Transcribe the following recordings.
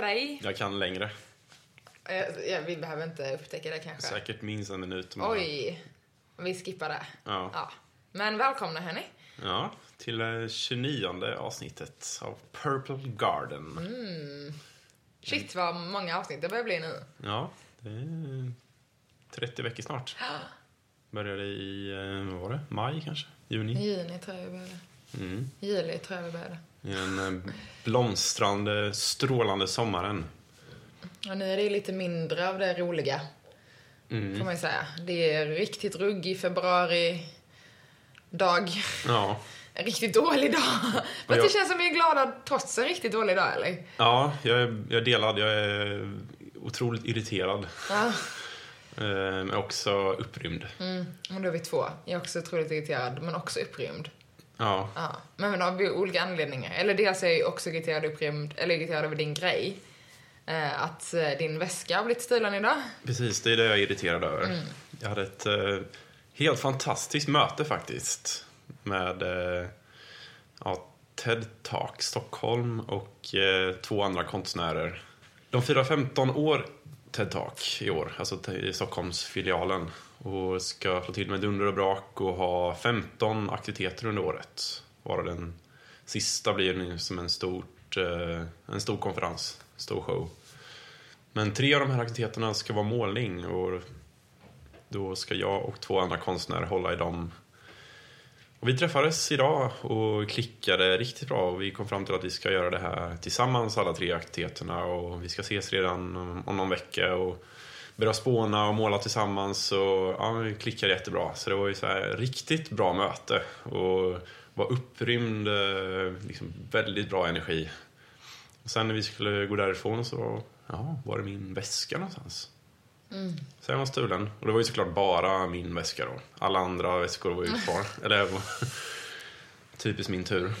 Dig. Jag kan längre. Eh, ja, vi behöver inte upptäcka det kanske. Säkert minst en minut. men- Oj, vi skippar det. Ja. Ja. Men välkomna hörni. ja, till det 29 avsnittet av Purple Garden. Mm. Shit vad många avsnitt det börjar bli nu. Ja, det är 30 veckor snart. Började i, eh, vad var det? Maj kanske? Juni? Juni tror jag vi började. Mm. Juli tror jag vi började. I den eh, blomstrande, strålande sommaren. Och nu är det lite mindre av det roliga. Mm. Får man ju säga. Det är riktigt ruggig februari dag. Ja. En riktigt dålig dag. Men jag- det känns som vi är glada trots en riktigt dålig dag eller? Ja, jag är, jag är delad. Jag är otroligt irriterad. Ja. Eh, Men också upprymd. Mm, och då är vi två. Jag är också otroligt irriterad, men också upprymd. Ja. Ja, men av olika anledningar. Eller dels är jag också irriterad, upprymd, eller irriterad över din grej. Eh, att eh, din väska har blivit stulen idag. Precis, det är det jag är irriterad över. Mm. Jag hade ett eh, helt fantastiskt möte faktiskt med eh, ja, TED Talk Stockholm och två andra konstnärer. De firar 15 år TED Talk i år, alltså i Stockholmsfilialen. Och ska slå till med dunder och brak och ha 15 aktiviteter under året. Varav den sista blir nu som en, stort, eh, en stor konferens, stor show. Men tre av de här aktiviteterna ska vara målning och då ska jag och två andra konstnärer hålla i dem. Och vi träffades idag och klickade riktigt bra och vi kom fram till att vi ska göra det här tillsammans, alla tre aktiviteterna och vi ska ses redan om- om någon vecka och börja spåna och måla tillsammans och ja, vi klickade jättebra. Så det var ju så här riktigt bra möte och var upprymd, eh, liksom väldigt bra energi. Och sen när vi skulle gå därifrån så ja, var det min väska någonstans. Så den var stulen. Och det var ju såklart bara min väska då. Alla andra väskor var ju kvar. Eller var typiskt min tur.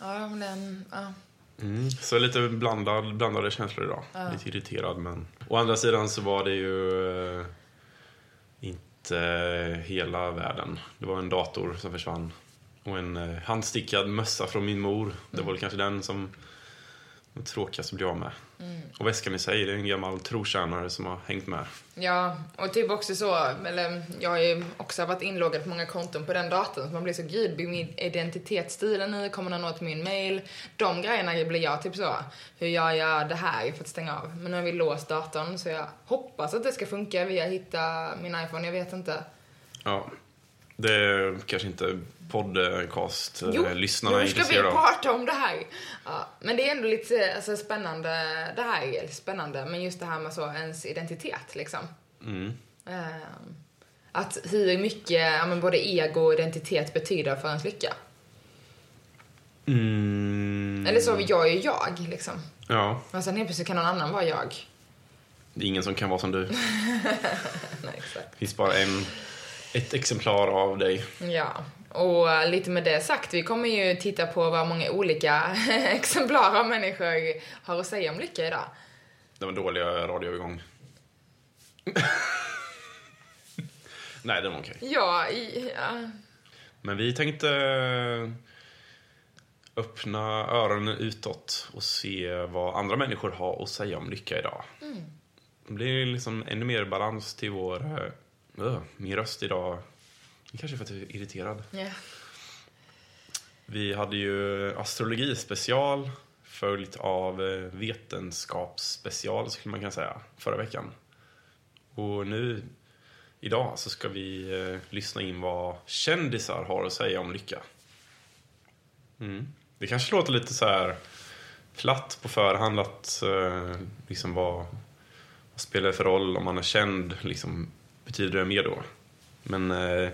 Ja, men den, ja. Mm. Så lite blandad, blandade känslor idag. Lite irriterad men... Å andra sidan så var det ju eh, inte hela världen. Det var en dator som försvann. Och en eh, handstickad mössa från min mor. Det var väl kanske den som var tråkigast att bli av med. Och väskan i sig, det är en gammal trotjänare som har hängt med. ja, och typ också så, eller jag har ju också varit inloggad på många konton på den datorn så man blir så gud, blir min identitet stilen nu? Kommer den nå till min mail? De grejerna blir jag typ så, hur gör jag det här för att stänga av? Men nu har vi låst datorn så jag hoppas att det ska funka via hitta min iPhone, jag vet inte. Ja. Det är kanske inte podcast-lyssnarna är nu ska vi intresserade av. prata om det här. Ja, men det är ändå lite alltså, spännande, det här är spännande, men just det här med så ens identitet liksom. Mm. Ehm, att hur mycket ja, men både ego och identitet betyder för ens lycka. Mm. Eller så, jag är ju jag liksom. Ja, Men sen helt plötsligt kan någon annan vara jag. det är ingen som kan vara som du. Det Nej, exakt. finns bara en, ett exemplar av dig. Ja, och eh, lite med det sagt, vi kommer ju titta på vad många olika exemplar av människor har att säga om lycka idag. Det var dåliga radioövergång. Nej, den var okej. Ja, i, ja. Men vi tänkte öppna öronen utåt och se vad andra människor har att säga om lycka idag. Det blir liksom ännu mer balans till vår... Min röst idag. Kanske för att jag är irriterad. ja. Vi hade ju astrologispecial följt av eh, vetenskapsspecial skulle man kunna säga förra veckan. Och nu idag så ska vi eh, lyssna in vad kändisar har att säga om lycka. Mm. Det kanske låter lite så här platt på förhand att eh, liksom vad, vad spelar det för roll om man är känd liksom, betyder det mer då? Men eh,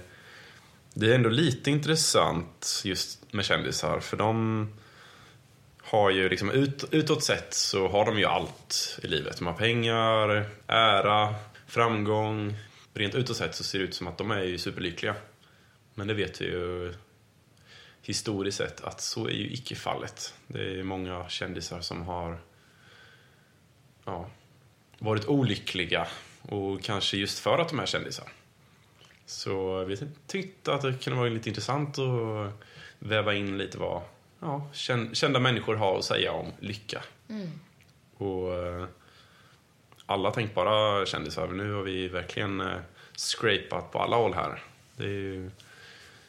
det är ändå lite intressant just med kändisar för de har ju liksom ut, utåt sett så har de ju allt i livet. De har pengar, ära, framgång. Rent utåt sett så ser det ut som att de är ju superlyckliga. Men det vet vi ju historiskt sett att så är ju icke fallet. Det är många kändisar som har ja, varit olyckliga och kanske just för att de är kändisar. Så vi tyckte att det kunde vara lite intressant att väva in lite vad ja, kända människor har att säga om lycka. Mm. Och eh, alla tänkbara kändisar. Nu har vi verkligen eh, scrapat på alla håll här. Det är ju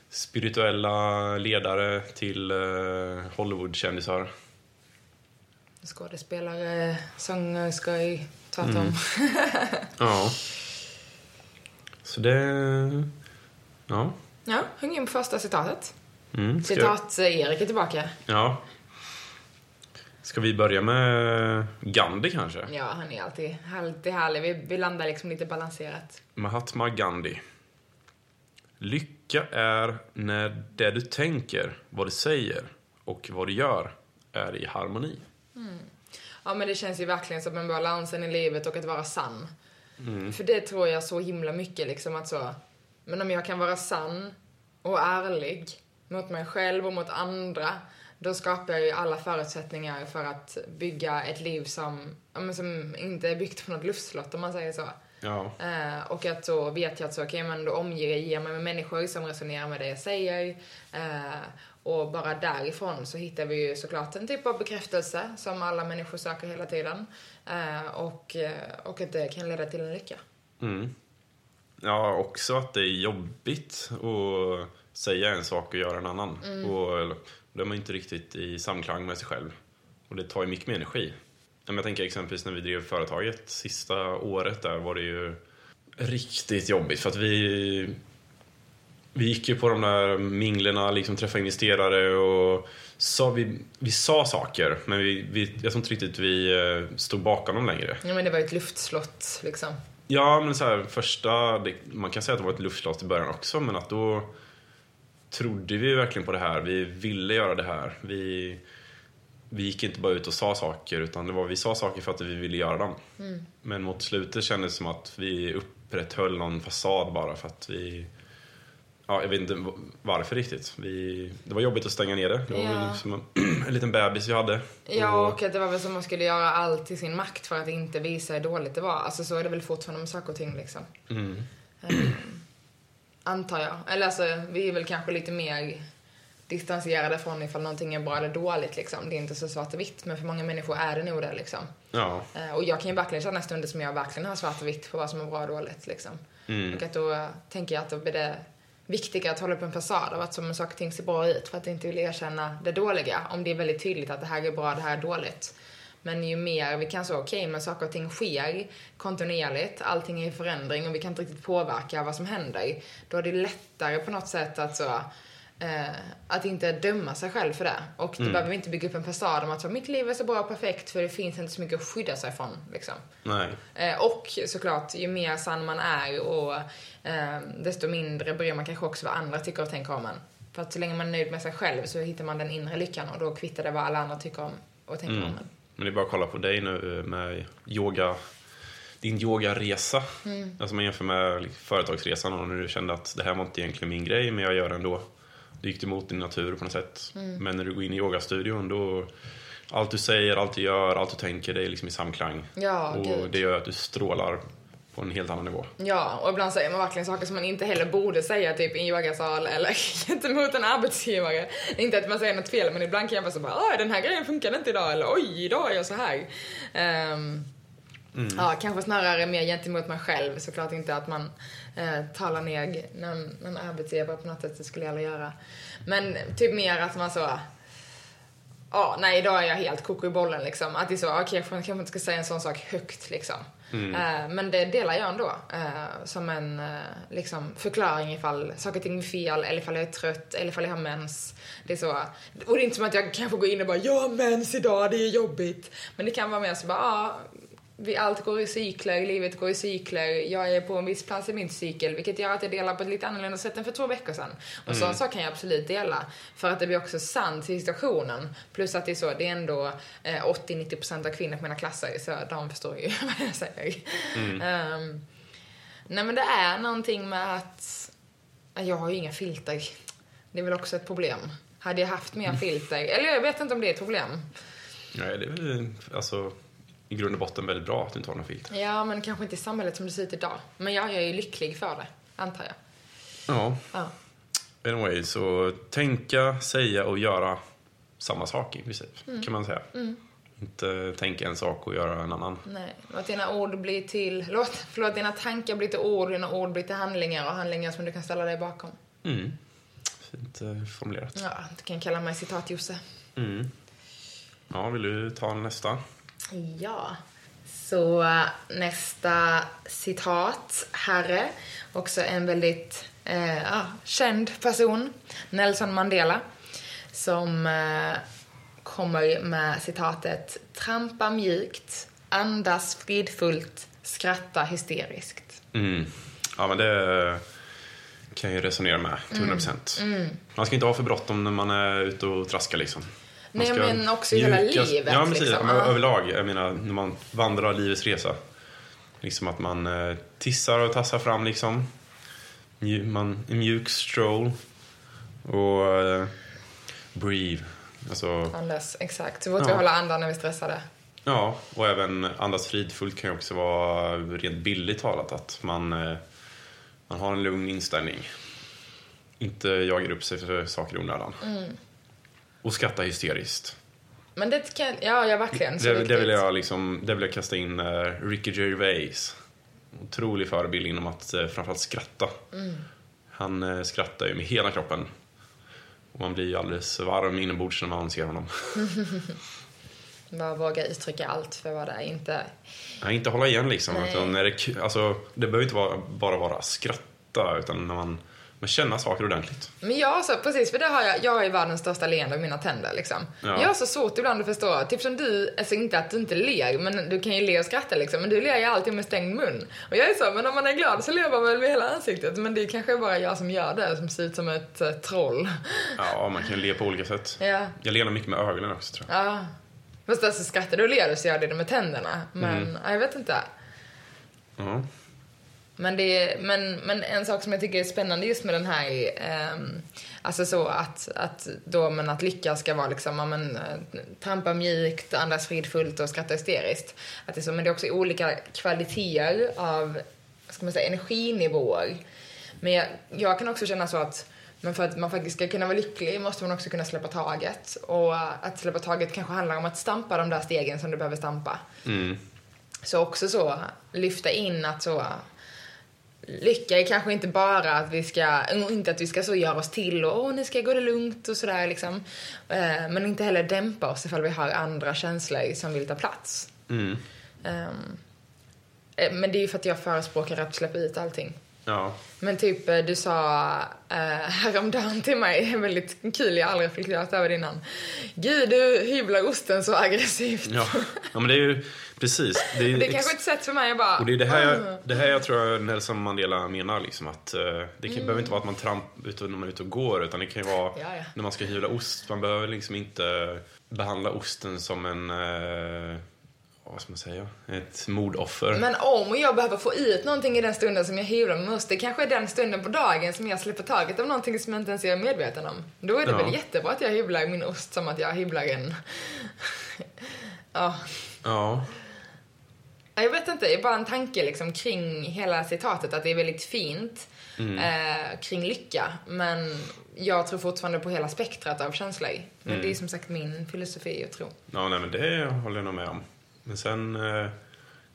spirituella ledare till eh, Hollywoodkändisar. Skådespelare, sångerskor, tvärtom. Mm. Ja. Så det... Ja. Ja, häng in på första citatet. Mm, Citat-Erik är tillbaka. Ja. Ska vi börja med Gandhi kanske? Ja, han är alltid, alltid härlig. Vi, vi landar liksom lite balanserat. Mahatma Gandhi. Lycka är när det du tänker, vad du säger och vad du gör är i harmoni. Ja, men det känns ju verkligen som en balansen i livet och att vara sann. Mm. För det tror jag så himla mycket liksom att så, men om jag kan vara sann och ärlig mot mig själv och mot andra, då skapar jag ju alla förutsättningar för att bygga ett liv som, ja, men som inte är byggt på något luftslott om man säger så. Ja. Eh, och att då vet jag att så, okej, men då omger jag mig med människor som resonerar med det jag säger. Eh, och bara därifrån så hittar vi ju såklart en typ av bekräftelse som alla människor söker hela tiden. Eh, och, eh, och att det kan leda till en lycka. Mm. Ja, också att det är jobbigt att säga en sak och göra en annan. Och då är man inte riktigt i samklang med sig själv. Och det tar ju mycket mer energi. Jag tänker exempelvis när vi drev företaget, sista året där var det ju riktigt jobbigt för att vi vi gick ju på de där minglerna, liksom träffade investerare och sa, vi, vi sa saker men vi, vi, jag tror inte riktigt vi eh, stod bakom dem längre. Ja, men det var ju ett luftslott liksom. Ja, men så här, första, det, man kan säga att det var ett luftslott i början också, men att då trodde vi verkligen på det här. Vi ville göra det här. Vi, vi gick inte bara ut och sa saker, utan det var, vi sa saker för att vi ville göra dem. Men mot slutet kändes det som att vi upprätthöll någon fasad bara för att vi... Ja, jag vet inte varför riktigt. Vi, det var jobbigt att stänga ner det. Det var Ja. som en, en liten bebis vi hade. Ja, och att det var väl som man skulle göra allt i sin makt för att inte visa hur dåligt det var. Alltså så är det väl fortfarande med saker och ting liksom. Mm. Ehm, antar jag. Eller alltså, vi är väl kanske lite mer distanserade från ifall någonting är bra eller dåligt liksom. Det är inte så svart och vitt, men för många människor är det nog det liksom. Ja. Eh, Och jag kan ju verkligen känna stunder som jag verkligen har svart och vitt på vad som är bra och dåligt liksom. Mm. Och att då tänker jag att då blir det viktigare att hålla upp en fasad av att som saker och ting ser bra ut för att inte vilja erkänna det dåliga. Om det är väldigt tydligt att det här är bra, det här är dåligt. Men ju mer vi kan så, okej, men saker och ting sker kontinuerligt, allting är i förändring och vi kan inte riktigt påverka vad som händer. Då är det lättare på något sätt att så, eh, att inte döma sig själv för det. Och då behöver vi inte bygga upp en fasad om att så, mitt liv är så bra och perfekt för det finns inte så mycket att skydda sig från. Liksom. Eh, och såklart, ju mer sann man är och eh, desto mindre bryr man kanske också vad andra tycker och tänker om en. För att så länge man är nöjd med sig själv så hittar man den inre lyckan och då kvittar det vad alla andra tycker om och tänker Mm. om en. Men det är bara att kolla på dig nu med yoga, din yogaresa. Alltså man jämför med liksom företagsresan och när du kände att det här var inte egentligen min grej men jag gör det ändå. Du gick emot din natur på något sätt. Men när du går in i yogastudion då allt du säger, allt du gör, allt du tänker det är liksom i samklang. Ja, och gud. det gör att du strålar på en helt annan nivå. Ja, och ibland säger man verkligen saker som man inte heller borde säga typ i en yogasal eller gentemot en arbetsgivare. Inte att man säger något fel, men ibland kan jag vara så bara "Åh, den här grejen funkade inte idag, eller oj, idag är jag så här. Ehm, Ja, kanske snarare mer gentemot mig själv. Såklart inte att man eh, talar ner någon, någon arbetsgivare på något sätt, det skulle jag aldrig göra. Men typ mer att man så, ja, nej idag är jag helt koko i bollen liksom. Att det är så, okej jag kanske inte ska säga en sån sak högt liksom. Eh, men det delar jag ändå. Eh, som en eh, liksom, förklaring ifall saker och ting är fel, eller ifall jag är trött, eller ifall jag har mens. Det är så. Och det är inte som att jag kanske går in och bara, jag har mens idag, det är jobbigt. Men det kan vara mer så bara, ja, vi allt går i cykler, livet går i cykler. Jag är på en viss plats i min cykel, vilket gör att jag delar på ett lite annorlunda sätt än för två veckor sedan. Och så, så kan jag absolut dela. För att det blir också sant till situationen. Plus att det är så, det är ändå eh, 80-90% av kvinnor på mina klasser, så de förstår ju vad jag säger. Ehm, nej men det är någonting med att, jag har ju inga filter. Det är väl också ett problem. Hade jag haft mer filter, eller jag vet inte om det är ett problem. Nej, det är väl alltså, i grund och botten väldigt bra att du inte har några filter. Ja, men kanske inte i samhället som det ser ut idag. Men jag, jag är ju lycklig för det, antar jag. Ja. Ja. Anyway, så tänka, säga och göra samma sak i princip, Mm. kan man säga. Inte tänka en sak och göra en annan. Nej, låt dina ord bli till... Låt, förlåt, dina tankar bli till ord, dina ord bli till handlingar och handlingar som du kan ställa dig bakom. Mm. Fint eh, formulerat. Ja, du kan kalla mig citat-Josse. Mm. Ja, vill du ta nästa? Ja. Så nästa citat, herre. Också en väldigt eh, ja, känd person, Nelson Mandela, som eh, kommer med citatet Trampa mjukt, andas fridfullt, skratta hysteriskt. Mm. Ja, men det kan jag ju resonera med till 100 procent. Man ska inte ha för bråttom när man är ute och traskar liksom. Nej, men också i hela livet, Ja, precis. liksom. Ja. överlag. Jag menar, när man vandrar livets resa. Liksom att man eh, tissar och tassar fram liksom. Man, en mjuk stroll. Och eh, breathe. Alltså, Andas, exakt. Så fort Ja. vi håller andan när vi är stressade. ja, och även andas fridfullt kan ju också vara rent billigt talat att man, eh, man har en lugn inställning. Inte jagar upp sig för saker i onödan. Mm. Och skratta hysteriskt. Men det kan, ja, ja verkligen. Det, det, vill jag liksom, det vill jag kasta in uh, Ricky Gervais. Otrolig förebild inom att uh, framförallt skratta. Mm. Han uh, skrattar ju med hela kroppen. Och man blir ju alldeles varm inombords när man ser honom. Bara våga uttrycka allt för vad det är. Inte... Nej, inte hålla igen liksom. Nej. Utan när det, alltså, det behöver inte vara, bara vara skratta, utan när man, man känner saker ordentligt. Men jag så, precis, för det har jag, jag har ju världens största leende av mina tänder liksom. Ja. Jag har så svårt ibland att förstå, typ som du, alltså inte att du inte ler, men du kan ju le och skratta liksom, men du ler ju alltid med stängd mun. Och jag är så, men om man är glad så ler man väl med hela ansiktet, men det är kanske bara jag som gör det, som ser ut som ett eh, troll. Ja, man kan le på olika sätt. Ja. Jag ler mycket med ögonen också tror jag. Ja. Fast alltså skrattar du och ler du så gör det med tänderna. Men, Mm. ja, jag vet inte. Ja. Men, det är, men, men en sak som jag tycker är spännande just med den här, ehm, alltså så att, att då men att lyckas ska vara liksom, ja, men, eh, trampa mjukt, andas fridfullt och skratta hysteriskt. Att det är så, men det är också olika kvaliteter av, ska man säga, energinivåer. Men jag, jag kan också känna så att men för att man faktiskt ska kunna vara lycklig måste man också kunna släppa taget. Och att släppa taget kanske handlar om att stampa de där stegen som du behöver stampa. Mm. Så också så lyfta in att så lycka är kanske inte bara att vi ska, inte att vi ska så göra oss till och åh nu ska jag gå det lugnt och sådär liksom. Eh, Men inte heller dämpa oss ifall vi har andra känslor som vill ta plats. Mm. Ehm, eh, Men det är ju för att jag förespråkar att släppa ut allting. Ja. Men typ eh, du sa eh, häromdagen till mig, väldigt kul, jag har aldrig reflekterat över det innan. Gud, du hyvlar osten så aggressivt. Ja. ja, men det är ju precis. Det är, Det är kanske ett sätt för mig att bara... Och det är det här, jag, det här jag tror Nelson Mandela menar. Liksom, att, eh, det kan, behöver inte vara att man trampar ut när man är ute och går. Utan det kan ju vara Ja, ja. när man ska hyvla ost. Man behöver liksom inte behandla osten som en... Eh, vad ska man säga? Ett mordoffer. Men om jag behöver få ut någonting i den stunden som jag hyvlar med ost, det kanske är den stunden på dagen som jag släpper taget av någonting som jag inte ens är medveten om. Då är det Ja. väl jättebra att jag hyvlar min ost som att jag hyvlar en... ja. Ja. Jag vet inte, det är bara en tanke liksom kring hela citatet att det är väldigt fint Mm. eh, kring lycka. Men jag tror fortfarande på hela spektrat av känslor. Men Mm. det är som sagt min filosofi och tro. ja, nej men det håller jag nog med om. Men sen eh,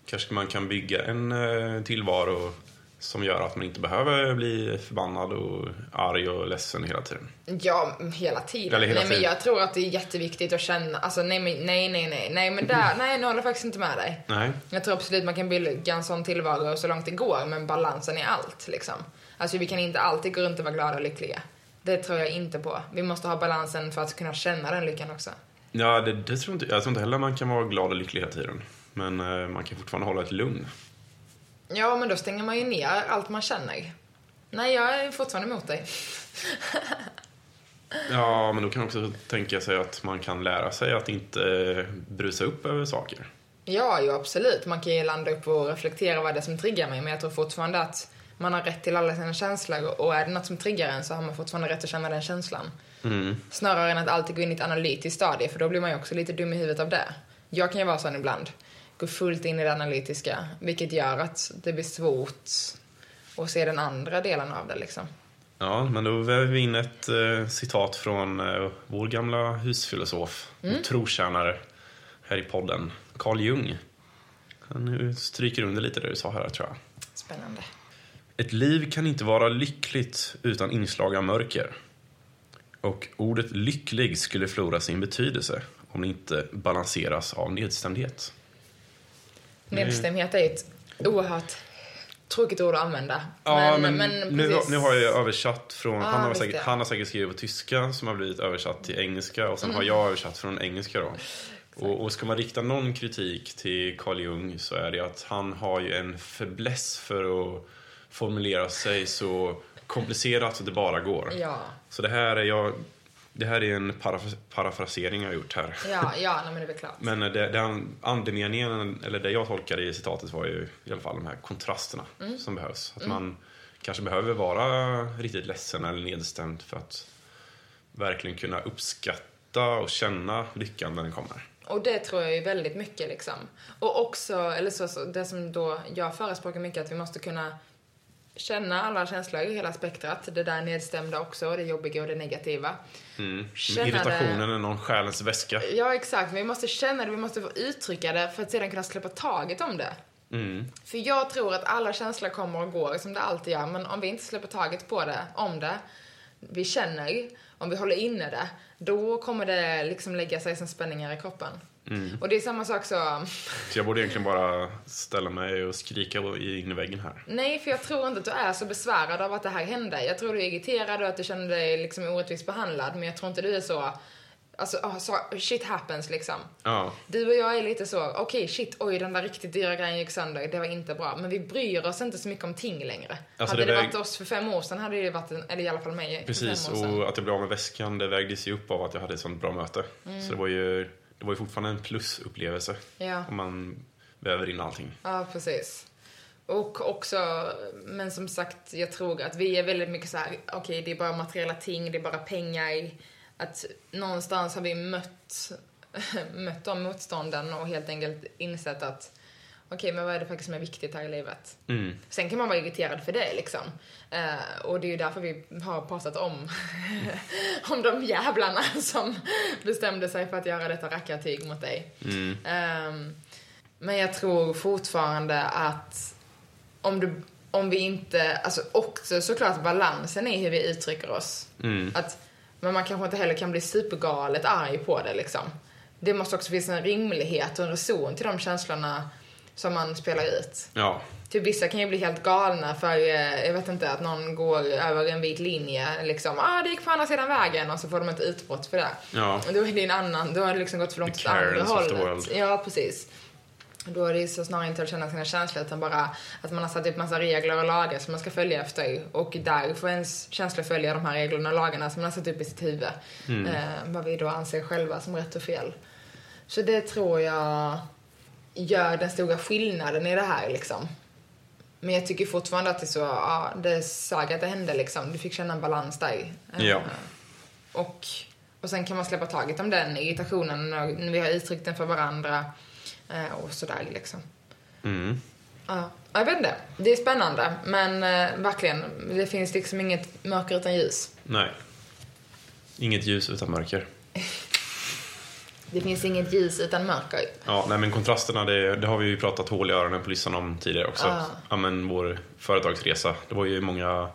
kanske man kan bygga en eh, tillvaro som gör att man inte behöver bli förbannad och arg och ledsen hela tiden. Ja, hela tiden. Eller hela nej, men tiden. jag tror att det är jätteviktigt att känna, alltså nej, men, nej, nej, nej, nej, men där, nej, nu håller jag faktiskt inte med dig. Nej. Jag tror absolut man kan bygga en sån tillvaro så långt det går, men balansen är allt, liksom. Alltså vi kan inte alltid gå runt och vara glada och lyckliga. Det tror jag inte på. Vi måste ha balansen för att kunna känna den lyckan också. Ja, det, det tror inte, jag tror inte heller man kan vara glad och lycklig hela tiden. Men eh, man kan fortfarande hålla ett lugn. Ja, men då stänger man ju ner allt man känner. Nej, jag är fortfarande emot dig. Ja, men då kan man också tänka sig att man kan lära sig att inte eh, brusa upp över saker. Ja, ju absolut. Man kan ju landa upp och reflektera vad det är som triggar mig, men jag tror fortfarande att man har rätt till alla sina känslor och är det något som triggar en så har man fortfarande rätt att känna den känslan. Mm. Snarare än att alltid gå in i ett analytiskt stadie, för då blir man ju också lite dum i huvudet av det. Jag kan ju vara sån ibland. Gå fullt in i det analytiska, vilket gör att det blir svårt att se den andra delen av det liksom. Ja, men då väver vi in ett eh, citat från eh, vår gamla husfilosof och trotjänare här i podden, Carl Jung. Han stryker under lite det du sa här, tror jag. Spännande. Ett liv kan inte vara lyckligt utan inslag av mörker. Och ordet lycklig skulle förlora sin betydelse om det inte balanseras av nedstämdhet. Nedstämdhet är ett oerhört tråkigt ord att använda. Ja, men, nu, precis. nu har jag översatt från... Ja, han, har säkert, han har säkert skrivit på tyska som har blivit översatt till engelska och sen Mm. har jag översatt från engelska då. Och, och ska man rikta någon kritik till Carl Jung så är det att han har ju en fäbless för att formulera sig så komplicerat så det bara går. Ja, Så det här är jag... Det här är en paraf- parafrasering jag har gjort här. ja, ja, nej, men det är väl klart. Men det, det andemeningen, eller det jag tolkade i citatet var ju i alla fall de här kontrasterna Mm. som behövs. Att man kanske behöver vara riktigt ledsen eller nedstämd för att verkligen kunna uppskatta och känna lyckan när den kommer. Och det tror jag är väldigt mycket liksom. Och också, eller så, så det som då jag förespråkar mycket, att vi måste kunna känna alla känslor hela spektrat. Det där nedstämda också, det jobbiga och det negativa. Mm. Irritationen är någon själens väska. Ja, exakt. Vi måste känna det, vi måste få uttrycka det för att sedan kunna släppa taget om det. Mm. För jag tror att alla känslor kommer och går som det alltid gör, men om vi inte släpper taget på det, om det, vi känner, om vi håller inne det, då kommer det liksom lägga sig som spänningar i kroppen. Mm. Och det är samma sak så, Så jag borde egentligen bara ställa mig och skrika in i väggen här. nej för jag tror inte att du är så besvärad av att det här hände. Jag tror du är irriterad och att du känner dig liksom orättvist behandlad, men jag tror inte du är så, alltså, ah, så shit happens liksom. Ja, Du och jag är lite så, okej shit, oj den där riktigt dyra grejen gick sönder, det var inte bra. Men vi bryr oss inte så mycket om ting längre. Alltså, hade det det, varit oss för fem år sedan hade det varit, en, eller i alla fall mig precis. Och att jag blev av med väskan, det vägdes ju upp av att jag hade ett sånt bra möte. Mm. Så det var ju, det var ju fortfarande en plusupplevelse. Ja. Om man väver in allting. ja, precis. Och också, men som sagt, jag tror att vi är väldigt mycket så här, okej det är bara materiella ting, det är bara pengar. Att någonstans har vi mött, mött de motstånden och helt enkelt insett att okej, men vad är det faktiskt som är viktigt här i livet? Mm. Sen kan man vara irriterad för det liksom. Eh, och det är ju därför vi har pratat om, om de jävlarna som bestämde sig för att göra detta rackartyg mot dig. Mm. Ehm, men jag tror fortfarande att om, du, om vi inte, alltså också såklart balansen i hur vi uttrycker oss. Mm. Att, men man kanske inte heller kan bli supergalet arg på det liksom. Det måste också finnas en rimlighet och en reson till de känslorna som man spelar ut. Ja, Typ vissa kan ju bli helt galna för, eh, jag vet inte, att någon går över en vit linje liksom. Ah, det gick på andra sidan vägen och så får de ett utbrott för det. Ja. Och då är det en annan, då har det liksom gått för långt åt andra hållet. Ja, precis. Då är det så snarare inte att känna sina känslor utan bara att man har satt upp massa regler och lagar som man ska följa efter. Och där får ens känslor följa de här reglerna och lagarna som man har satt upp i sitt huvud. Mm. Eh, vad vi då anser själva som rätt och fel. Så det tror jag gör den stora skillnaden i det här liksom. Men jag tycker fortfarande att det är så, ja, det sög att det hände liksom. Du fick känna en balans där. Eh, Ja. Och, och sen kan man släppa taget om den irritationen när när vi har uttryckt den för varandra. eh, Och sådär liksom. mm. Ja, jag vet inte. Det är spännande. Men eh, verkligen, det finns liksom inget mörker utan ljus. nej. Inget ljus utan mörker. Det finns inget ljus utan mörker. Ja, nej men kontrasterna, det, det har vi ju pratat hål i öronen på lyssnarna om tidigare också. Ah. Ja, men vår företagsresa, det var ju många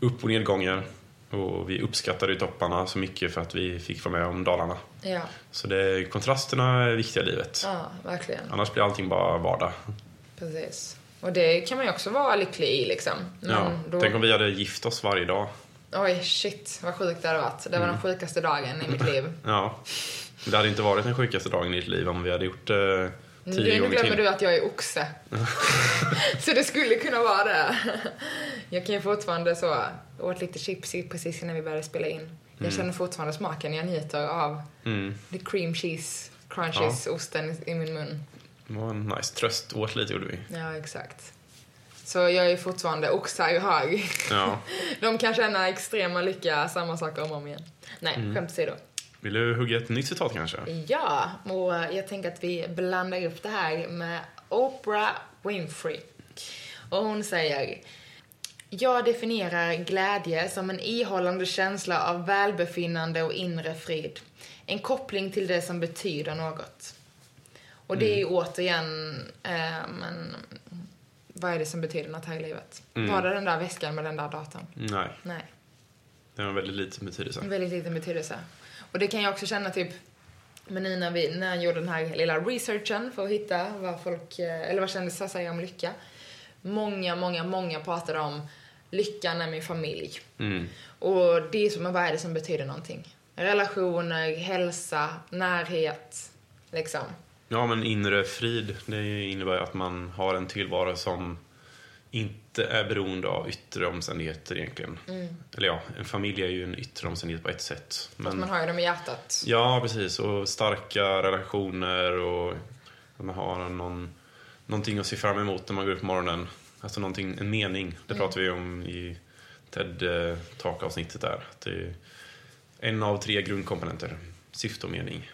upp och nedgångar. Och vi uppskattade ju topparna så mycket för att vi fick vara med om dalarna. Ja, Så det, kontrasterna är viktiga i livet. ja verkligen. Annars blir allting bara vardag. Precis. Och det kan man ju också vara lycklig i liksom. Men Ja. då... Tänk om vi hade gift oss varje dag. Oj, shit vad sjukt det hade varit. Det var den sjukaste dagen i mitt liv. Ja. Det hade inte varit den sjukaste dagen i ditt liv om vi hade gjort det tio Nu, nu gånger glömmer till. du att jag är oxe. så det skulle kunna vara det. Jag kan ju fortfarande så, åt lite chips precis innan vi började spela in. Jag känner fortfarande smaken, jag njuter av Mm. the cream cheese crunches, osten i, min mun. Det var en nice tröst. Åt lite gjorde vi. Ja, exakt. Så jag är fortfarande oxar i hög. Ja. De kan känna extrema lycka, samma saker om och om igen. Nej, skämt åsido. Vill du hugga ett nytt citat kanske? Ja, och jag tänker att vi blandar upp det här med Oprah Winfrey. Och hon säger Jag definierar glädje som en ihållande känsla av välbefinnande och inre frid. En koppling till det som betyder något. Och det är ju återigen, eh, men vad är det som betyder något här i livet? Var det den där väskan med den där datorn? Nej, Nej. det har en väldigt liten betydelse. En väldigt liten betydelse. Och det kan jag också känna typ, men nu när, vi, när jag gjorde den här lilla researchen för att hitta vad folk, eh, eller vad kändisar säger om lycka. Många, många, många pratade om lyckan är min familj. Mm. Och det är som, vad är det som betyder någonting? Relationer, hälsa, närhet, liksom. Ja, men inre frid, det innebär ju att man har en tillvaro som inte är beroende av yttre omständigheter egentligen. Eller ja, en familj är ju en yttre omständighet på ett sätt. Fast Men, man har ju dem i hjärtat. ja, precis. Och starka relationer och att man har någon, någonting att se fram emot när man går upp på morgonen. Alltså någonting, en mening. Det pratar vi om i TED Talk-avsnittet där. Att det är en av tre grundkomponenter. Syfte och mening.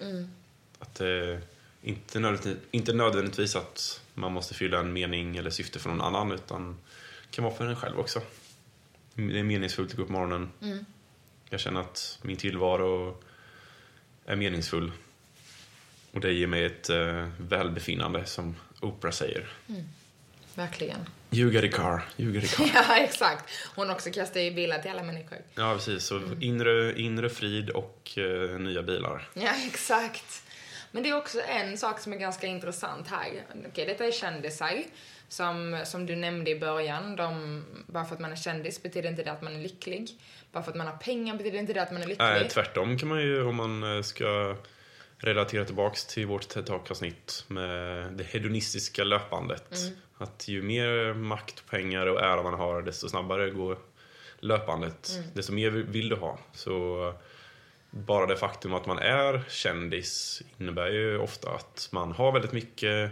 Att eh, inte, nödvändigtvis, inte nödvändigtvis att man måste fylla en mening eller syfte för någon annan utan kan vara för en själv också. Det är meningsfullt att gå upp på morgonen. Jag känner att min tillvaro är meningsfull. Och det ger mig ett eh, välbefinnande som Oprah säger. Verkligen. You get a car, you get a car. Ja, exakt. Hon också kastar ju bilar till alla människor. Ja, precis. Så inre, inre frid och eh, nya bilar. Ja, exakt. Men det är också en sak som är ganska intressant här. Okej, detta är kändisar. Som, som du nämnde i början, de, bara för att man är kändis betyder inte det att man är lycklig. Bara för att man har pengar betyder inte det att man är lycklig. Nej, tvärtom kan man ju om man eh, ska relatera tillbaks till vårt TED Talk-avsnitt med det hedonistiska löpandet. Att ju mer makt, pengar och ära man har, desto snabbare går löpandet. Desto mer vill du ha. Så bara det faktum att man är kändis innebär ju ofta att man har väldigt mycket,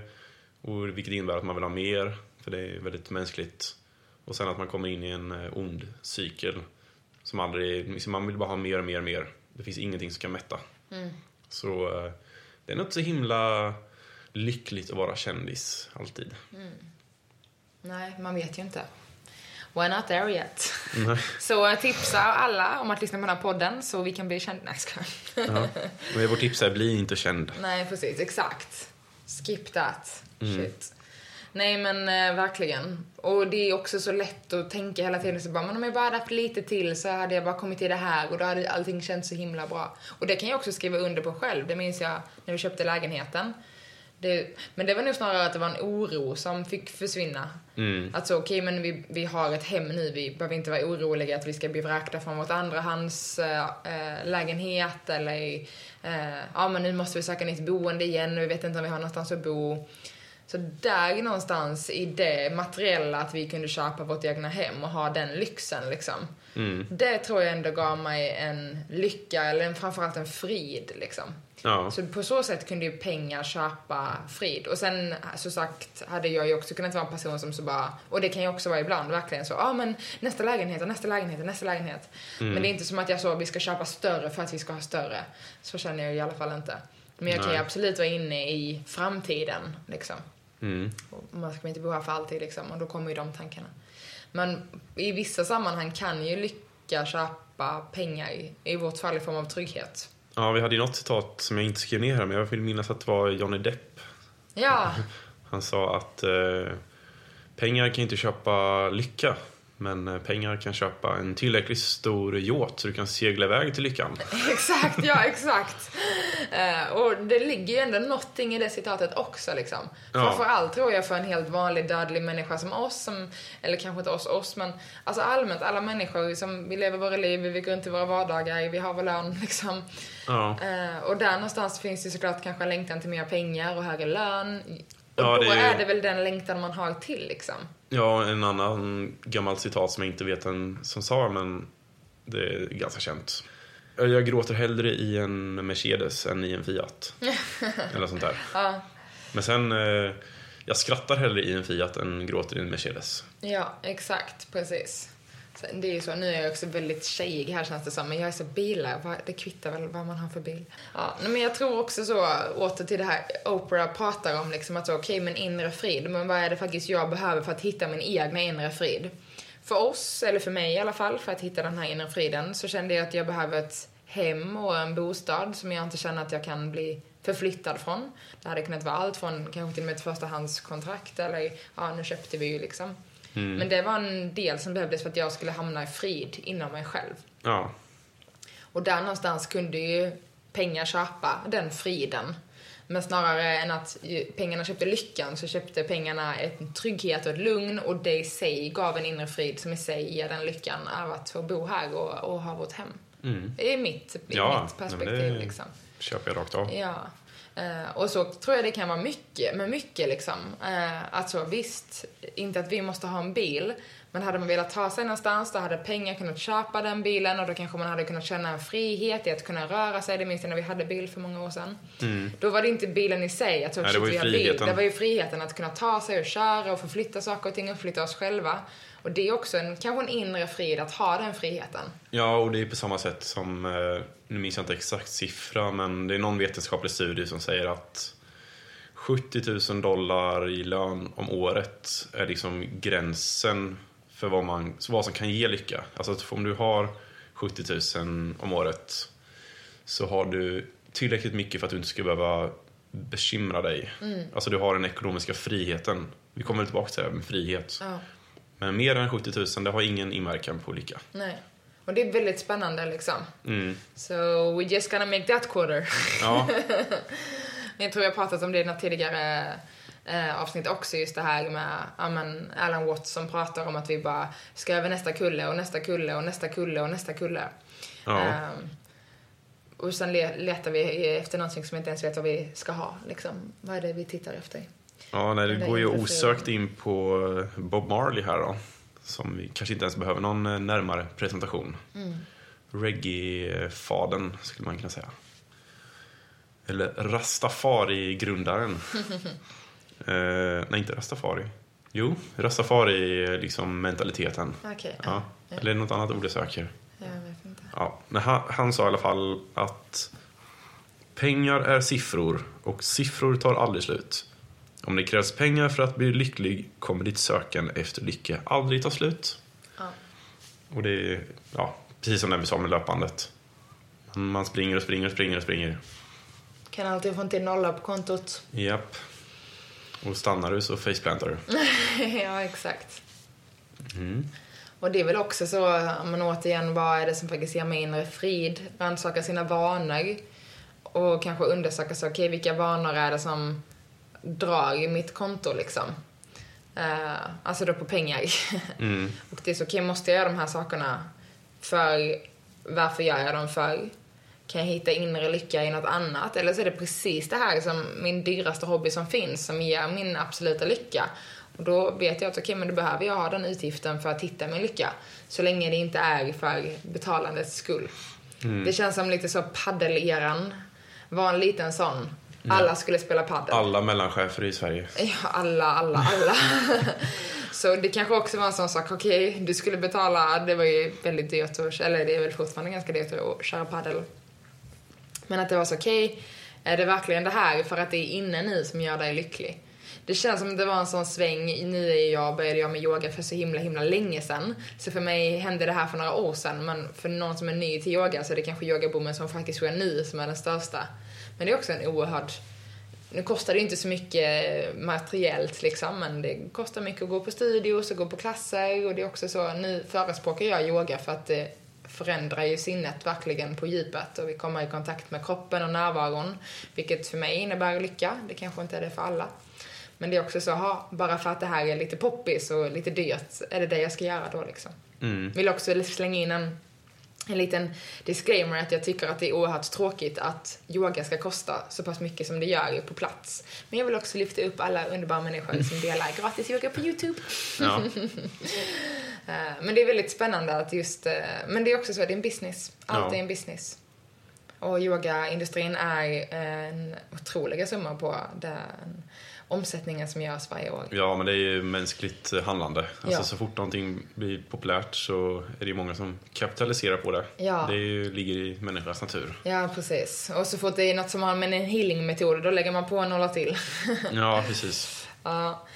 och vilket innebär att man vill ha mer, för det är väldigt mänskligt. Och sen att man kommer in i en eh, ond cykel som aldrig, liksom man vill bara ha mer och mer och mer. Det finns ingenting som kan mätta. Så eh, det är nog inte så himla lyckligt att vara kändis, alltid. Nej, man vet ju inte. We're not there yet. Nej. Så tipsa alla om att lyssna på den här podden så vi kan bli kända. Nej, skojar. Ja. Men vårt tips är, bli inte känd. Nej, precis. Exakt. Skip that. Shit. Nej, men eh, verkligen. Och det är också så lätt att tänka hela tiden så bara, men om jag bara hade haft lite till så hade jag bara kommit till det här och då hade allting känts så himla bra. Och det kan jag också skriva under på själv. Det minns jag när vi köpte lägenheten. Det, men det var nog snarare att det var en oro som fick försvinna. Att så, okej, men vi, vi har ett hem nu, vi behöver inte vara oroliga att vi ska bli vräkta från vårt andrahands äh, lägenhet eller äh, ja, men nu måste vi söka nytt boende igen och vi vet inte om vi har någonstans att bo. Så där någonstans i det materiella att vi kunde köpa vårt egna hem och ha den lyxen liksom. Det tror jag ändå gav mig en lycka, eller en, framförallt en frid liksom. Ja. Så på så sätt kunde ju pengar köpa frid. Och sen, så sagt, hade jag ju också kunnat vara en person som så bara, och det kan ju också vara ibland verkligen så, ja ah, men nästa lägenhet, och nästa lägenhet, och nästa lägenhet. Men det är inte som att jag så, vi ska köpa större för att vi ska ha större. Så känner jag i alla fall inte. Men jag kan ju Nej. absolut vara inne i framtiden, liksom. Mm. Man ska inte bo här för alltid, liksom. Och då kommer ju de tankarna. Men i vissa sammanhang kan ju lycka köpa pengar, i, i vårt fall i form av trygghet. Ja, vi hade ju något citat som jag inte skrev ner här, men jag vill minnas att det var Johnny Depp. Ja, Han sa att eh, pengar kan inte köpa lycka, men eh, pengar kan köpa en tillräckligt stor yacht så du kan segla iväg till lyckan. exakt, ja exakt. Eh, och det ligger ju ändå någonting i det citatet också liksom. Ja. Framförallt tror jag för en helt vanlig dödlig människa som oss, som, eller kanske inte oss, oss, men alltså allmänt alla människor som vi lever våra liv, vi går runt i våra vardagar, vi har vår lön liksom. Ja. Eh, och där någonstans finns det såklart kanske längtan till mer pengar och högre lön. Och Ja, då är är, ju- det väl den längtan man har till liksom. Ja, en annan gammalt citat som jag inte vet vem som sa, men det är ganska känt. Jag gråter hellre i en Mercedes än i en Fiat. Eller sånt där. Ja, Men sen, eh, jag skrattar hellre i en Fiat än gråter i en Mercedes. ja exakt, precis. Det är ju så, nu är jag också väldigt tjejig här känns det som, men jag är så bilar, det kvittar väl vad man har för bil. Ja, men jag tror också så, åter till det här Oprah pratar om liksom att så, okej okay, men inre frid, men vad är det faktiskt jag behöver för att hitta min egna inre frid? för oss, eller för mig i alla fall, för att hitta den här inre friden, så kände jag att jag behöver ett hem och en bostad som jag inte känner att jag kan bli förflyttad från. Det hade kunnat vara allt från kanske till och med ett förstahandskontrakt eller ja, nu köpte vi ju liksom. Men det var en del som behövdes för att jag skulle hamna i frid inom mig själv. Ja. Och där någonstans kunde ju pengar köpa den friden. Men snarare än att pengarna köpte lyckan så köpte pengarna en trygghet och ett lugn och det i sig gav en inre frid som i sig ger den lyckan av att få bo här och, och ha vårt hem. Det är mitt, i Ja, mitt perspektiv det- liksom. Köper jag rakt av. Ja. Eh, och så tror jag det kan vara mycket, med mycket liksom. Uh, alltså visst, inte att vi måste ha en bil, men hade man velat ta sig någonstans, då hade pengar kunnat köpa den bilen och då kanske man hade kunnat känna en frihet i att kunna röra sig. Det minns jag när vi hade bil för många år sedan. Då var det inte bilen i sig, att så, Mm. Nej, det var ju har bil. friheten. Det var ju friheten att kunna ta sig och köra och förflytta saker och ting och förflytta oss själva. Och det är också en, kanske en inre frid att ha den friheten. Ja, och det är på samma sätt som, eh, nu minns jag inte exakt siffra, men det är någon vetenskaplig studie som säger att 70 000 dollar i lön om året är liksom gränsen för vad, man, vad som kan ge lycka. Alltså om du har 70 000 om året så har du tillräckligt mycket för att du inte ska behöva bekymra dig. Alltså du har den ekonomiska friheten. Vi kommer tillbaka till det här med frihet. Ja. Men mer än 70 000, det har ingen inverkan på lycka. Nej. Och det är väldigt spännande liksom. Mm. So we just gonna make that quarter. Ja, Jag tror jag pratat om det i något tidigare eh, avsnitt också, just det här med ja, men Alan Watts som pratar om att vi bara ska över nästa kulle och nästa kulle och nästa kulle och nästa kulle. Ja. Ehm, och sen le- letar vi efter någonting som vi inte ens vet vad vi ska ha. Liksom. Vad är det vi tittar efter? Ja, nej, det går ju osökt in på eh, Bob Marley här då. Som vi kanske inte ens behöver någon eh, närmare presentation. Mm. Reggae-fadern skulle man kunna säga. Eller Rastafari-grundaren. eh, nej, inte Rastafari. Jo, Rastafari är liksom mentaliteten. Okej, Ja. Eller är det något annat ord jag söker? jag vet inte. Ja, men han, han sa i alla fall att pengar är siffror och siffror tar aldrig slut. Om det krävs pengar för att bli lycklig kommer ditt söken efter lycka aldrig ta slut. Ja. Och det är ja, precis som det vi sa med löpandet. Man springer och springer och springer och springer. Kan alltid få en till nolla på kontot. Japp. Och stannar du så faceplantar du. ja, exakt. Mm. Och det är väl också så, men återigen, vad är det som faktiskt ger mig inre frid? Rannsaka sina vanor. Och kanske undersöka så, okej, vilka vanor är det som drar i mitt konto liksom? Eh, alltså då på pengar. Mm. och det är så, okej, måste jag göra de här sakerna för varför gör jag dem för? Kan jag hitta inre lycka i något annat? Eller så är det precis det här som min dyraste hobby som finns, som ger min absoluta lycka. Och då vet jag att okej, men då behöver jag ha den utgiften för att hitta min lycka. Så länge det inte är för betalandets skull. Det känns som lite så paddeleran var en liten sån. Alla skulle spela paddel. Alla mellanchefer i Sverige. Ja, alla, alla, alla. så det kanske också var en sån sak, okej, du skulle betala, det var ju väldigt dyrt, att, eller det är väl fortfarande ganska dyrt att köra paddel. Men att det var så, okej, är det verkligen det här för att det är inne nu som gör dig lycklig? Det känns som att det var en sån sväng, nu är jag, började jag med yoga för så himla himla länge sedan. Så för mig hände det här för några år sedan, men för någon som är ny till yoga så är det kanske yogaboomen som faktiskt sker nu som är den största. Men det är också en oerhörd nu kostar det inte så mycket materiellt liksom, men det kostar mycket att gå på studios och gå på klasser och det är också så, nu förespråkar jag yoga för att det förändrar ju sinnet verkligen på djupet och vi kommer i kontakt med kroppen och närvaron, vilket för mig innebär lycka. Det kanske inte är det för alla. Men det är också så, ha, bara för att det här är lite poppis och lite dyrt, är det det jag ska göra då liksom? Mm. Vill också slänga in en, en liten disclaimer att jag tycker att det är oerhört tråkigt att yoga ska kosta så pass mycket som det gör på plats. Men jag vill också lyfta upp alla underbara människor som delar gratis yoga på Youtube. Ja. Eh, Men det är väldigt spännande att just, eh, men det är också så, det är en business. Allt Ja. är en business. Och yogaindustrin är en otroliga summor på den omsättningen som görs varje år. Ja, men det är ju mänskligt handlande. Alltså, Ja. Så fort någonting blir populärt så är det ju många som kapitaliserar på det. Ja. Det ju, ligger i människans natur. Ja, precis. Och så fort det är något som har med en healing-metod, då lägger man på några till. Ja, precis. Ja.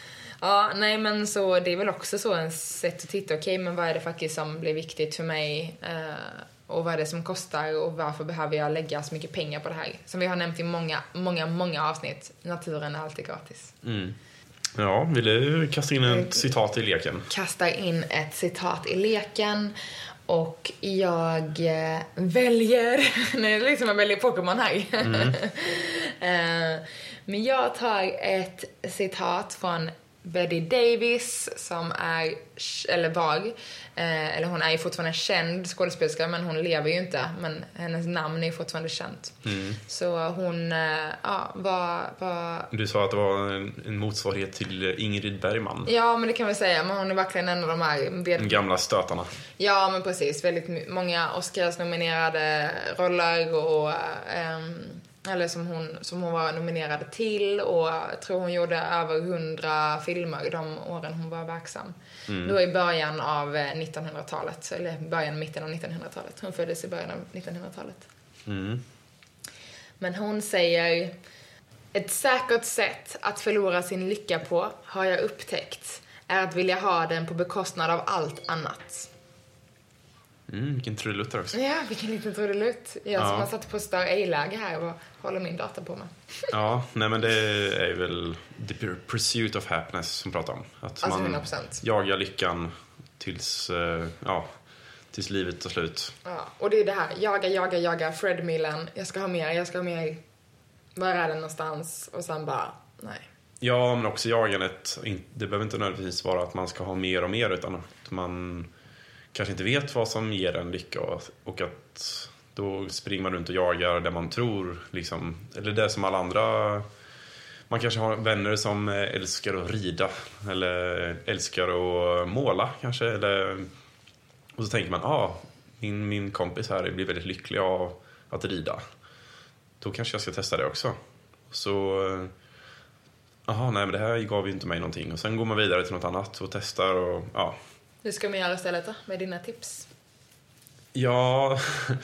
Ja, nej men så det är väl också så en sätt att titta, okej men vad är det faktiskt som blir viktigt för mig? Eh, och vad är det som kostar och varför behöver jag lägga så mycket pengar på det här? Som vi har nämnt i många, många, många avsnitt. Naturen är alltid gratis. Mm. Ja, vill du kasta in ett citat i leken? Kastar in ett citat i leken och jag eh, väljer... Nej, det är liksom jag väljer Pokémon här. Eh, men jag tar ett citat från Betty Davis som är, eller var, eh, eller hon är ju fortfarande känd skådespelerska men hon lever ju inte. Men hennes namn är ju fortfarande känt. Så hon, eh, ja, var, var Du sa att det var en, en motsvarighet till Ingrid Bergman. Ja, men det kan vi säga. Men hon är verkligen en av de här... De gamla stötarna. Ja, men precis. Väldigt många Oscars-nominerade roller och... ehm, eller som hon, som hon var nominerad till och jag tror hon gjorde över hundra filmer de åren hon var verksam. Då i början av eh, 1900-talet, eller början, mitten av 1900-talet. Hon föddes i början av 1900-talet. Mm. Men hon säger Ett säkert sätt att förlora sin lycka på, har jag upptäckt, är att vilja ha den på bekostnad av allt annat. Mm, vilken trudelutt också. Ja, vilken liten trudelutt. Jag som Ja. har satt på star A-läge här och håller min dator på mig. Ja, nej men det är väl the pursuit of happiness som pratar om. Att Alltså, man 100%. jagar lyckan tills, eh, ja, tills livet tar slut. Ja, och det är det här, jaga, jaga, jaga, Fred Millen, jag ska ha mer, jag ska ha mer. Var är den någonstans? Och sen bara, nej. Ja, men också jagandet. Det behöver inte nödvändigtvis vara att man ska ha mer och mer utan att man kanske inte vet vad som ger en lycka och, att då springer man runt och jagar det man tror, liksom, eller det som alla andra man kanske har vänner som älskar att rida eller älskar att måla kanske. Eller, och så tänker man, ah, min, min kompis här blir väldigt lycklig av att rida. Då kanske jag ska testa det också. Så, jaha, nej men det här gav ju inte mig någonting. Och sen går man vidare till något annat och testar och ja. Hur ska man göra istället då, med dina tips? Ja,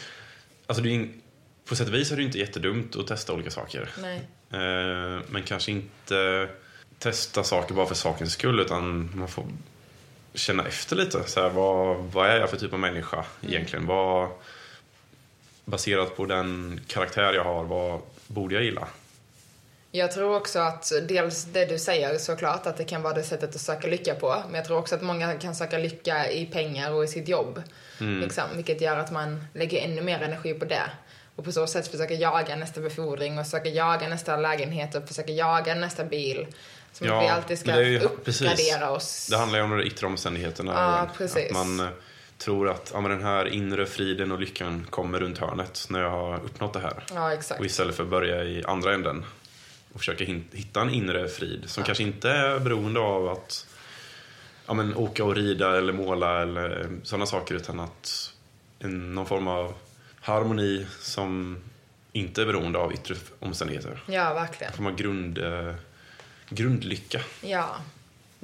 alltså det är in, på sätt och vis är det inte jättedumt att testa olika saker. Nej. Eh, men kanske inte testa saker bara för sakens skull utan man får känna efter lite. Så här, vad, vad är jag för typ av människa egentligen? Vad, baserat på den karaktär jag har, vad borde jag gilla? Jag tror också att dels det du säger såklart, att det kan vara det sättet att söka lycka på. Men jag tror också att många kan söka lycka i pengar och i sitt jobb. Liksom, vilket gör att man lägger ännu mer energi på det. Och på så sätt försöker jaga nästa befordring och försöker jaga nästa lägenhet och försöker jaga nästa bil. Som Ja, att vi alltid ska ju- uppgradera precis. oss. Det handlar ju om de yttre omständigheterna. Ja, precis. Att man eh, tror att ja, den här inre friden och lyckan kommer runt hörnet när jag har uppnått det här. Ja, exakt. Och istället för att börja i andra änden och försöka hitta en inre frid som kanske inte är beroende av att ja, men, åka och rida eller måla eller sådana saker utan att en, någon form av harmoni som inte är beroende av yttre omständigheter. Ja, verkligen. En form av grund, eh, grundlycka. Ja,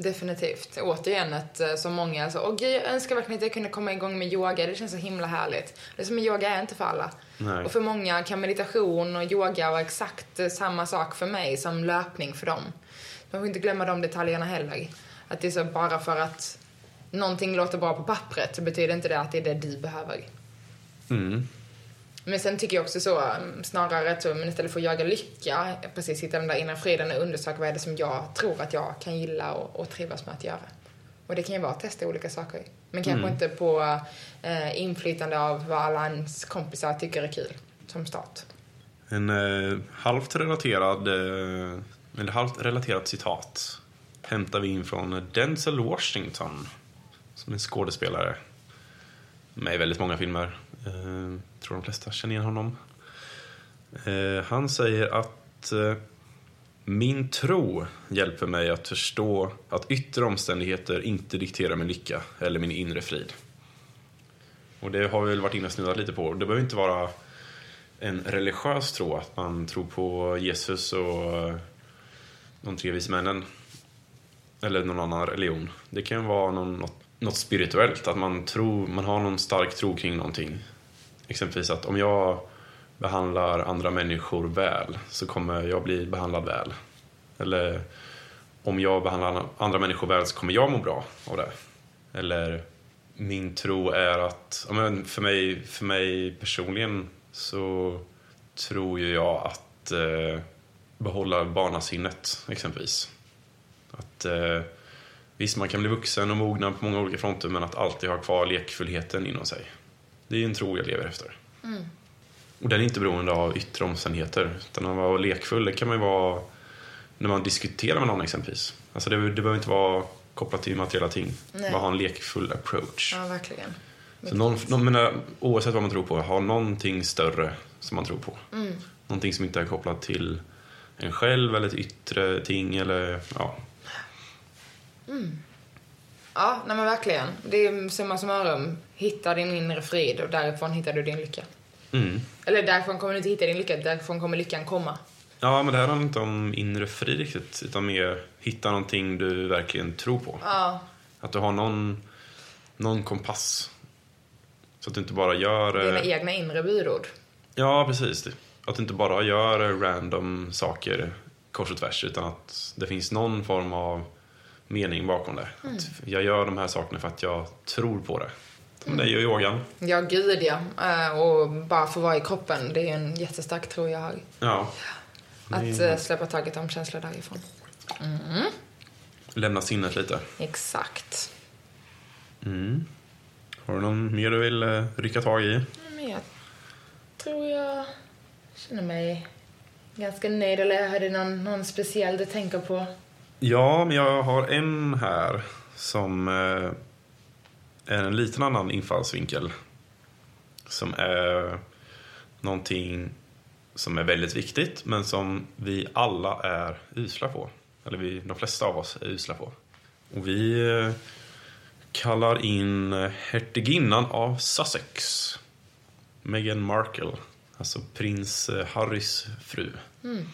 definitivt. Återigen ett eh, som många, alltså, åh gud, jag önskar verkligen att jag kunde komma igång med yoga, det känns så himla härligt. Det som yoga är inte för alla. Nej. Och för många kan meditation och yoga vara exakt eh, samma sak för mig som löpning för dem. Man får inte glömma de detaljerna heller. Att det är så bara för att någonting låter bra på pappret så betyder inte det att det är det du behöver. Mm. Men sen tycker jag också så, mm, snarare att men istället för att jaga lycka, precis hitta den där inre friden och undersöka vad är det som jag tror att jag kan gilla och, och trivas med att göra. Och det kan ju vara att testa olika saker. Men kanske inte på eh, inflytande av vad alla ens kompisar tycker är kul, som start. En eh, halvt relaterad, eh, eller halvt relaterat citat hämtar vi in från Denzel Washington som är skådespelare med i väldigt många filmer. Eh, tror de flesta känner igen honom. Eh, han säger att eh, min tro hjälper mig att förstå att yttre omständigheter inte dikterar min lycka eller min inre frid. Och det har vi väl varit inne och snuddat lite på. Det behöver inte vara en religiös tro, att man tror på Jesus och eh, de tre vise männen. Eller någon annan religion. Det kan vara någon, något, något spirituellt, att man, tror, man har någon stark tro kring någonting. Exempelvis att om jag behandlar andra människor väl så kommer jag bli behandlad väl. Eller om jag behandlar andra människor väl så kommer jag må bra av det. Eller min tro är att, men för, mig, för mig personligen så tror ju jag att eh, behålla barnasinnet exempelvis. Att eh, visst, man kan bli vuxen och mogna på många olika fronter men att alltid ha kvar lekfullheten inom sig. Det är en tro jag lever efter. Och den är inte beroende av yttre omständigheter. Utan att vara lekfull, det kan man ju vara när man diskuterar med någon exempelvis. Alltså det, det behöver inte vara kopplat till materiella ting. Nej. Bara ha en lekfull approach. Ja, verkligen. Så någon, någon, menar, oavsett vad man tror på, ha någonting större som man tror på. Mm. Någonting som inte är kopplat till en själv eller ett yttre ting eller ja. Ja, nej men verkligen. Det är summa summarum. Hitta din inre frid och därifrån hittar du din lycka. Mm. Eller därifrån kommer du inte hitta din lycka, därifrån kommer lyckan komma. Ja, men det här handlar inte om inre frid riktigt, utan mer hitta någonting du verkligen tror på. Ja, Att du har någon, någon kompass. Så att du inte bara gör... dina eh, egna inre budord. Ja, precis. Att du inte bara gör random saker kors och tvärs, utan att det finns någon form av mening bakom det. Att jag gör de här sakerna för att jag tror på det. Som dig och yogan. Ja, gud ja. Eh, Och bara få vara i kroppen, det är en jättestark tro jag har. Ja. Att Det- eh, släppa taget om känslor därifrån. Lämna sinnet lite. Exakt. Mm. Har du någon mer du vill eh, rycka tag i? Men jag tror jag känner mig ganska nöjd. Eller har du någon, någon speciell du tänker på? Ja, men jag har en här som eh, är en liten annan infallsvinkel. Som är någonting som är väldigt viktigt, men som vi alla är usla på. Eller vi, de flesta av oss är usla på. Och vi eh, kallar in hertiginnan av Sussex, Meghan Markle, alltså prins eh, Harrys fru. Mm.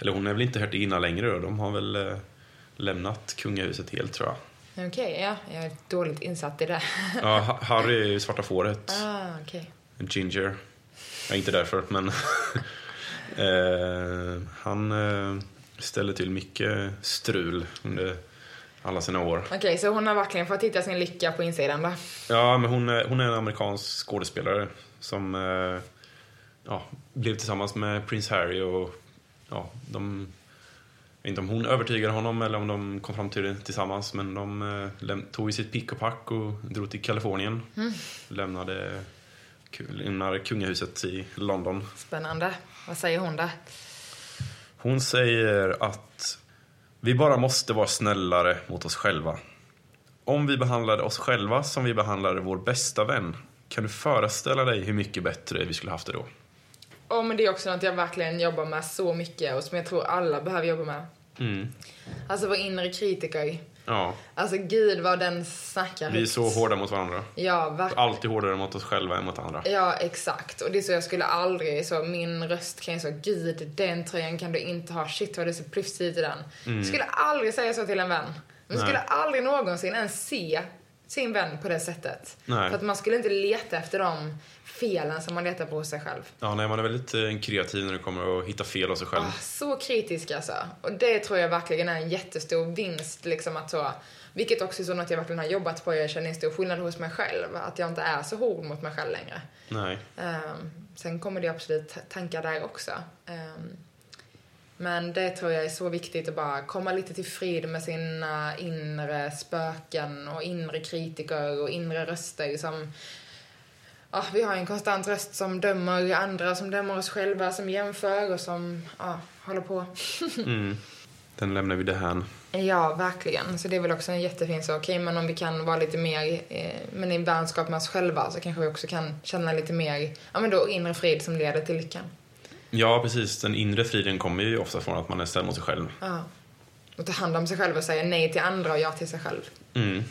Eller hon är väl inte hertiginna längre då. De har väl eh, lämnat kungahuset helt tror jag. Okej, ja. Jag är dåligt insatt i det. Ja, Ha- Harry är ju svarta fåret. ah, okej. Ginger. Ja, inte därför, men... eh, han eh, ställer till mycket strul under alla sina år. Okej, så hon har verkligen fått hitta sin lycka på insidan då? Ja, men hon är, hon är en amerikansk skådespelare som eh, ja, blev tillsammans med prins Harry och ja, de... Jag vet inte om hon övertygade honom eller om de kom fram till det tillsammans men de eh, läm- tog ju sitt pick och pack och drog till Kalifornien. Lämnade, ku- lämnade kungahuset i London. Spännande. Vad säger hon där? Hon säger att vi bara måste vara snällare mot oss själva. Om vi behandlade oss själva som vi behandlade vår bästa vän, kan du föreställa dig hur mycket bättre vi skulle haft det då? Ja, men det är också något jag verkligen jobbar med så mycket och som jag tror alla behöver jobba med. Mm. Alltså vår inre kritiker. Ja, Alltså gud vad den snackar vi är så hårda mot varandra. Ja, verkligen. Alltid hårdare mot oss själva än mot andra. Ja, exakt. Och det är så jag skulle aldrig, så min röst kan ju så, gud den tröjan kan du inte ha, shit vad det är så plufsigt i den. Jag skulle aldrig säga så till en vän. Man skulle aldrig någonsin ens se sin vän på det sättet. Nej. För att man skulle inte leta efter de felen som man letar på hos sig själv. Ja, nej, man är väldigt eh, kreativ när det kommer att hitta fel hos sig själv. Ah, så kritisk alltså. Och det tror jag verkligen är en jättestor vinst liksom att så, vilket också är så något jag verkligen har jobbat på. Jag känner en stor skillnad hos mig själv. Att jag inte är så hård mot mig själv längre. Nej. Ehm, sen kommer det absolut tankar där också. Ehm, men det tror jag är så viktigt att bara komma lite till frid med sina inre spöken och inre kritiker och inre röster som Ja, vi har en konstant röst som dömer andra, som dömer oss själva, som jämför och som ja, håller på. Mm. Den lämnar vi det här. Ja, verkligen. Så det är väl också en jättefin sak. Okej, men om vi kan vara lite mer, eh, men i vänskap med oss själva så kanske vi också kan känna lite mer, ja men då inre frid som leder till lyckan. Ja, precis. Den inre friden kommer ju ofta från att man är snäll mot sig själv. Ja. Och ta hand om sig själv och säga nej till andra och ja till sig själv. Mm.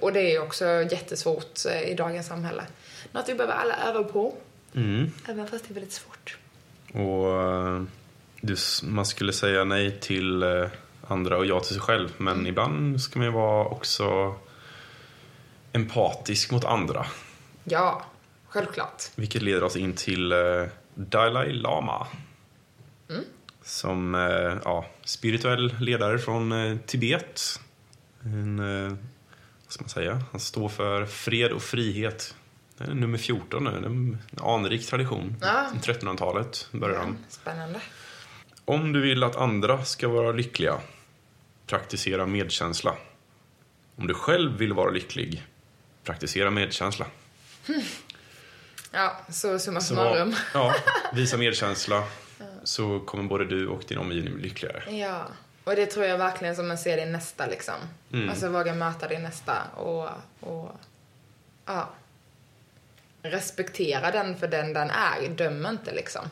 Och det är också jättesvårt eh, i dagens samhälle. Något vi behöver alla öva på, Mm. även fast det är väldigt svårt. Och eh, du, man skulle säga nej till eh, andra och ja till sig själv. Men ibland ska man ju vara också empatisk mot andra. Ja, självklart. Vilket leder oss in till Dalai Lama. som eh, ja, spirituell ledare från Tibet. En, vad ska man säga? Han står för fred och frihet. Det är nummer 14 nu. En anrik tradition. Ja. 1300-talet började de. Spännande. Om du vill att andra ska vara lyckliga, praktisera medkänsla. Om du själv vill vara lycklig, praktisera medkänsla. Ja, så summa summarum. ja, visa medkänsla så kommer både du och din omgivning bli lyckligare. Ja, och det tror jag verkligen som man ser din nästa liksom. Mm. Alltså våga möta din nästa och, och ja. Respektera den för den den är, döm inte liksom.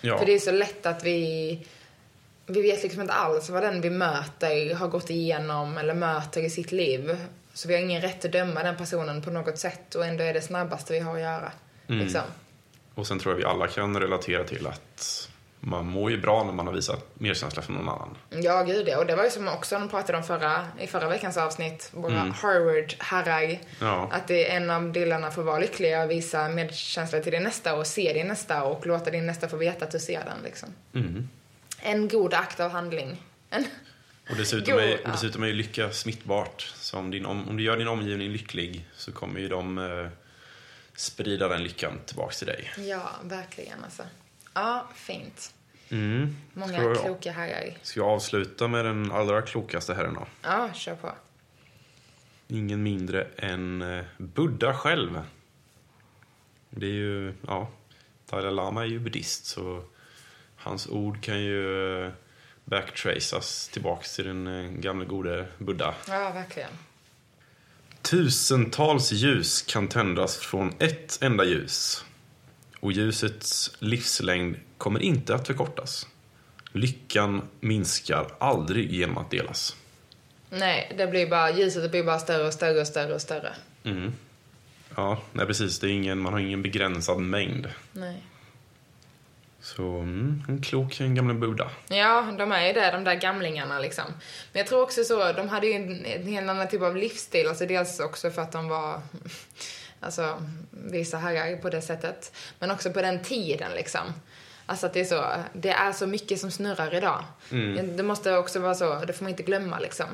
Ja, För det är så lätt att vi, vi vet liksom inte alls vad den vi möter har gått igenom eller möter i sitt liv. Så vi har ingen rätt att döma den personen på något sätt och ändå är det snabbaste vi har att göra. Mm. Liksom. och sen tror jag vi alla kan relatera till att man mår ju bra när man har visat medkänsla för någon annan. Ja, gud ja. Och det var ju som också de pratade om förra, i förra veckans avsnitt, våra Harvard-herrar. Ja. Att det är en av delarna för att vara lycklig, att visa medkänsla till din nästa och se din nästa och låta din nästa få veta att du ser den. Liksom. Mm. En god akt av handling. En, Och dessutom, Jo, är, och dessutom är ju lycka smittbart. Så om, din, om, om du gör din omgivning lycklig så kommer ju de eh, sprida den lyckan tillbaks till dig. ja, verkligen alltså. Ja, fint. Mm. Många jag, kloka herrar. ska jag avsluta med den allra klokaste herren då? Ja, kör på. Ingen mindre än eh, Buddha själv. Det är ju, ja, Dalai Lama är ju buddhist så hans ord kan ju eh, backtraces tillbaks till den eh, gamle gode Buddha. Ja, verkligen. Tusentals ljus kan tändas från ett enda ljus. Och ljusets livslängd kommer inte att förkortas. Lyckan minskar aldrig genom att delas. Nej, det blir bara, ljuset blir bara större och större och större och större. Mm. Ja, nej precis. Det är ingen, man har ingen begränsad mängd. Nej. Så, mm, en klok en gamle Buddha. Ja, de är ju det, de där gamlingarna liksom. Men jag tror också så, de hade ju en, en helt annan typ av livsstil. Alltså dels också för att de var, alltså vissa herrar på det sättet. Men också på den tiden liksom. Alltså att det är så, det är så mycket som snurrar idag. Det måste också vara så, det får man inte glömma liksom.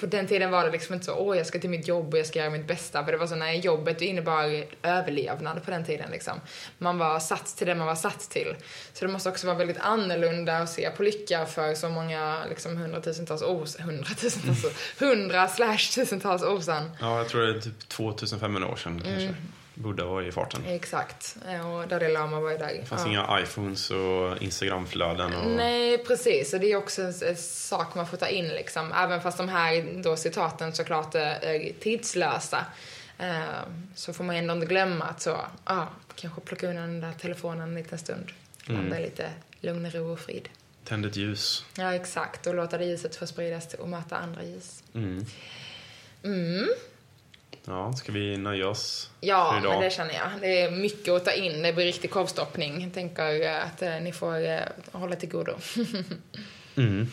På den tiden var det liksom inte så, åh jag ska till mitt jobb och jag ska göra mitt bästa. För det var så, nej jobbet innebar överlevnad på den tiden liksom. Man var satt till det man var satt till. Så det måste också vara väldigt annorlunda att se på lycka för så många liksom hundratusentals år, hundratusentals hundra slash tusentals år sedan. Ja, jag tror det är typ 2500 år sedan kanske. Buddha var i farten. Exakt. Och Dalai Lama var ju där. Det fanns Ja. inga iPhones och Instagramflöden och... Nej, precis. Och det är också en, sak man får ta in liksom. Även fast de här då citaten såklart är tidslösa. Eh, så får man ändå inte glömma att så, ah, kanske plocka undan den där telefonen en liten stund. Landa i lite lugn, ro och frid. Tänd ett ljus. Ja, exakt. Och låta det ljuset få spridas och möta andra ljus. Mm. Mm. Ja, ska vi nöja oss Ja, för idag? men det känner jag. Det är mycket att ta in. Det blir riktig korvstoppning. Jag tänker eh, att eh, ni får eh, hålla till godo. Mm.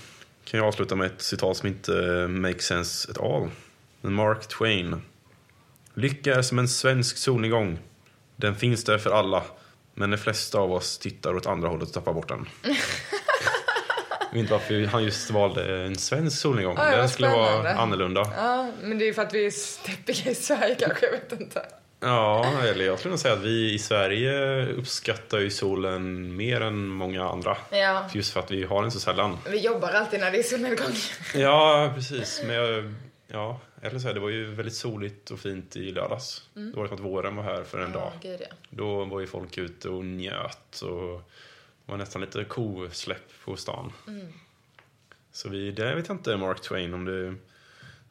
Kan jag avsluta med ett citat som inte makes sense at all. Mark Twain. Lycka är som en svensk solnedgång. Den finns där för alla. Men de flesta av oss tittar åt andra hållet och tappar bort den. Jag vet inte varför han just valde en svensk solnedgång. Ja, Den skulle vara annorlunda. Ja, men det är för att vi är steppiga i Sverige kanske, jag vet inte. Ja, eller jag skulle nog säga att vi i Sverige uppskattar ju solen mer än många andra. Ja, Just för att vi har den så sällan. vi jobbar alltid när det är solnedgång. Ja, precis. Men jag, ja, eller så här, det var ju väldigt soligt och fint i lördags. Det var som att våren var här för en dag. Ja, gud ja. Då var ju folk ute och njöt och var nästan lite kosläpp på stan. Så vi, det vet jag inte, Mark Twain, om det,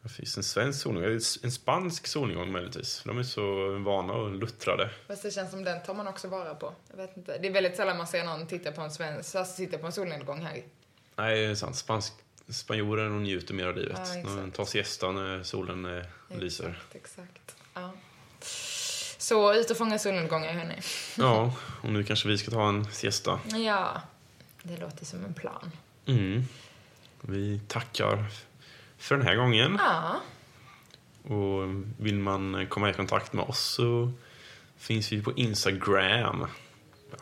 det finns en svensk solnedgång. En spansk solnedgång möjligtvis. De är så vana och luttrade. Fast det känns som den tar man också vara på. Jag vet inte. Det är väldigt sällan man ser någon titta på en svensk, alltså titta på en solnedgång här. Nej, det är sant. Spansk, spanjorer de njuter mer av livet. Ja, exakt. de tar siesta när solen eh, lyser. Exakt, exakt. Ja. Så ut och fånga solnedgångar, hörni. Ja, och nu kanske vi ska ta en siesta. Ja, det låter som en plan. Mm. Vi tackar för den här gången. Ja, Och vill man komma i kontakt med oss så finns vi på Instagram.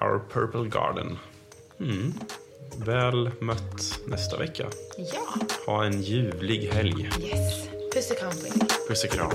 Our Purple Garden. Mm. väl mött nästa vecka. Ja, Ha en ljuvlig helg. yes. Puss och kram på er. Puss och kram.